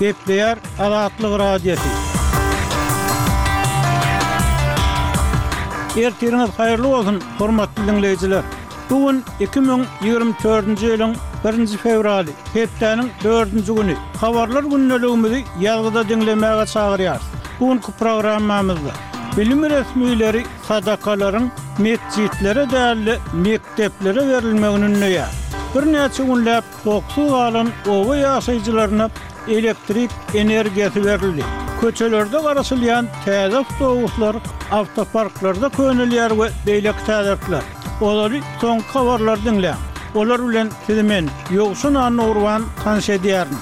Gepleýär Azatlyk Radiosy. Ertiriňiz haýyrly bolsun, hormatly diňleýjiler! Bu gün iki müň ýigrimi dördünji ýylyň birinji fewraly, hepdäniň dördünji güni. Habarlar gündeligimizi ýazgyda diňlemäge çagyrýarys. Bu günki programmamyzda bilim resmileri Sadakalaryň metjitlere däl-de, mekdeplere berilmegini ündeýär. Birnäçe günläp toksuz galan oba ýaşaýjylaryna elektrik energiýasy berildi. Köçelerde garaşylýan täze awtobuslar awtoparklarda könelýär we beýleki täzelikler. Olary soňky habarlar diňläň. Olar bilen sizi men, Ýowşan Annagurban, tanyş edýärin.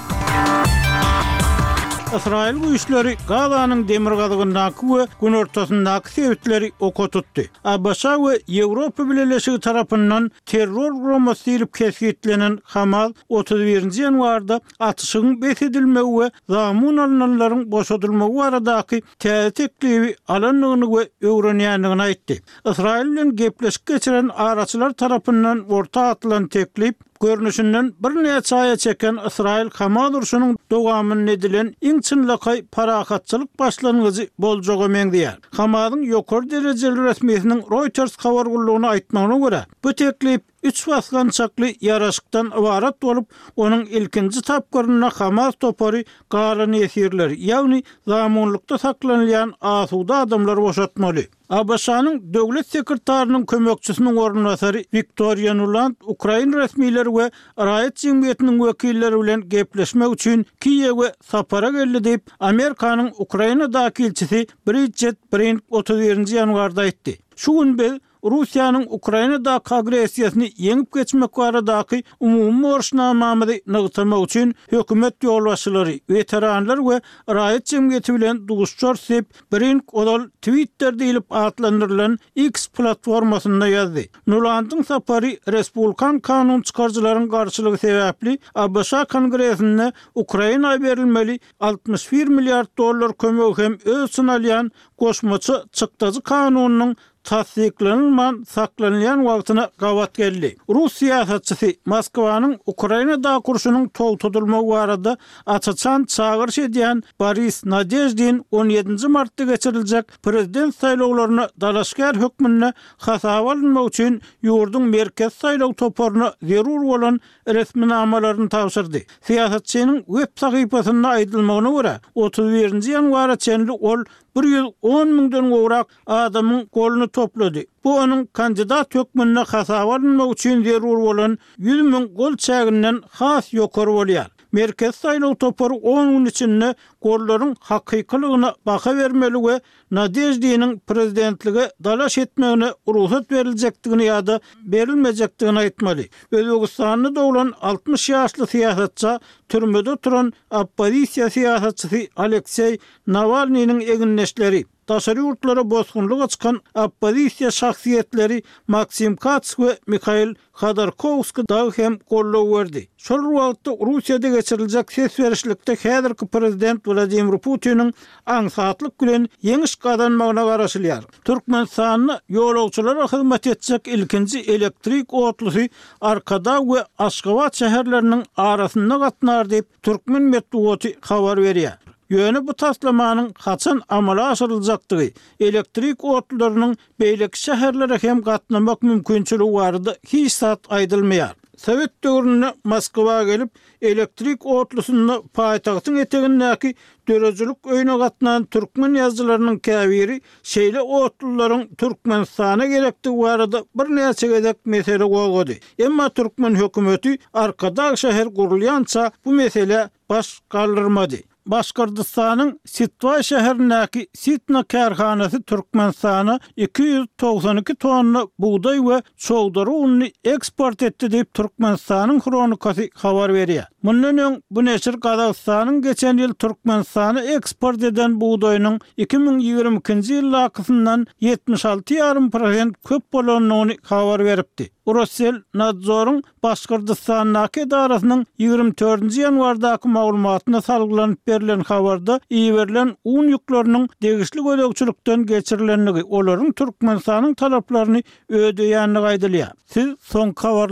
Ysraýyl güýçleri Gazanyň demirgazygyndaky we günortasyndaky sebitleri oka tutdy. ABŞ-a we Ýewropa Bileleşigi tarapyndan terror guramasy diýlip kesgitlenen Hamas otuz birinji ýanwarda atyşygyň bes edilmegi we zamun alnanlaryň boşadylmagy baradaky täze teklibi alandygyny we öwrenýändigini aýtdy. Ysraýyl bilen gepleşik geçiren araçylar tarapyndan orta atylan teklip, görnüşinden, birnäçe aýa çeken ysraýyl-hamas urşunyň dowamynda edilen iň çynlakaý parahatçylyk başlangyjy boljaga meňzeýär. Hamasyň ýokary derejeli resmisiniň Reuters habar gullugyna aýtmagyna görä, bu teklip üç basgançakly ýaraşykdan ybarat bolup, onuň ilkinji tapgyrynda Hamas topary galan ýesirleri, ýagny zamunlykda saklanylýan asuda adamlary boşatmaly. ABŞ-nyň Döwlet sekretarynyň kömekçisiniň orunbasary Wiktoriýa Nuland ukrain resmileri we raýat jemgyýetiniň wekilleri bilen gepleşmek üçin Kiýewe sapara geldi diýip, Amerikanyň Ukrainadaky ilçisi Bridjet Brink otuz birinji ýanwarda aýtdy. Şu gün biz Russiýanyň Ukrainadaky agressiýasyny ýeňip geçmek baradaky umumy borçnamamyzy nygtamak üçin hökümet ýolbaşçylary, weteranlar we raýat jemgyýeti bilen duşarys diýip, Brink ozal Twitter diýlip atlandyrylan X platformasynda ýazdy. Nulandyň sapary respublikan kanun çykaryjylaryň garşylygy sebäpli ABŞ Kongresinde Ukraina berilmeli altmyş bir milliard dollar kömegi hem öz syn alýan goşmaça çykdajy kanunynyň tassyklanylman saklanylýan wagtyna gabat geldi. Rus syýasatçysy Moskwanyň Ukrainadaky urşunyň togtadylmagy barada aç-açan çagyryş edýän Boris Nadeždin on ýedinji martda geçiriljek prezident saýlawlaryna dalaşgär hökmünde hasaba alynmak üçin ýurduň Merkezi saýlaw toparyna zerur bolan resminamalaryny tabşyrdy. Syýasatçynyň web sahypasynda aýdylmagyna görä, otuz birinji ýanwara çenli ol bir ýüz on müňden gowrak adamyň goluny toplady. Bu onuň kandidat hökmünde hasaba alynmagy üçin zerur bolan ýüz müň gol çäginden has ýokary bolýar. Merkezi saýlaw topary on gün içinde gollaryň hakykylygyna baha bermeli we Nadeždiniň prezidentlige dalaş etmegine rugsat beriljekdigini ýa-da berilmejekdigini aýtmaly. Özbegistanda doglan altmyş ýaşly syýasatça türmede oturan oppozisiýa syýasatçysy Alekseý Nawalnynyň egindeşleri, Daşary ýurtlara bosgunlyga çykan oppozisiýa şahsyýetleri Maksim Kats we Mihail Hodorkowska dagy hem goldaw berdi. Şol bir wagtda, Russiýada geçiriljek ses berişlikde häzirki prezident Wladimir Putiniň aňsatlyk bilen ýeňiş gazanmagyna garaşylýar. Türkmenistanda ýolagçylara hyzmat etjek ilkinji elektrik otlusy Arkadag we Aşgabat şäherleriniň arasynda gatnar diýip, türkmen metbugaty habar berýär. Ýöne bu taslamanyň haçan amala aşyryljakdygy, elektrik otlylarynyň beýleki şäherlere hem gatnamak mümkinçiligi barada hiç zat aýdylmaýar. Sowet döwründe Moskwa gelip, elektrik otlusynda paýtagtyň etegindäki döredijilik öýüne gatnan türkmen ýazyjylarynyň käbiri şeýle otlularyň Türkmenistana gerekdigi barada birnäçe gezek mesele gozgady. Emma türkmen hökümeti Arkadag şäher gurulýança bu meselä baş galdyrmady. Başgyrdystanyň Sitwaý şäherindäki Sitna kärhanasy Türkmenistana iki ýüz togsan iki tonna bugdaý we çowdary ununy eksport etdi diýip, Türkmenistanyň Hronikasy habar berýär. Mundan öň, bu neşir Gazagystanyň geçen ýyl Türkmenistana eksport eden bugdaýynyň iki müň ýigrimi ikinji ýyldakysyndan ýetmiş alty ýarym prosent köp bolandygyny habar beripdi. Rosselnadzoryň Başgyrdystandaky edarasynyň ýigrimi dördünji ýanwardaky maglumatyna salgylanyp berlen habarda iberilen un ýükleriniň degişli gözegçilikden geçirilendigi, olaryň Türkmenistanyň talaplaryny ödeýändigi aýdylýar. Siz soňky habarlarda.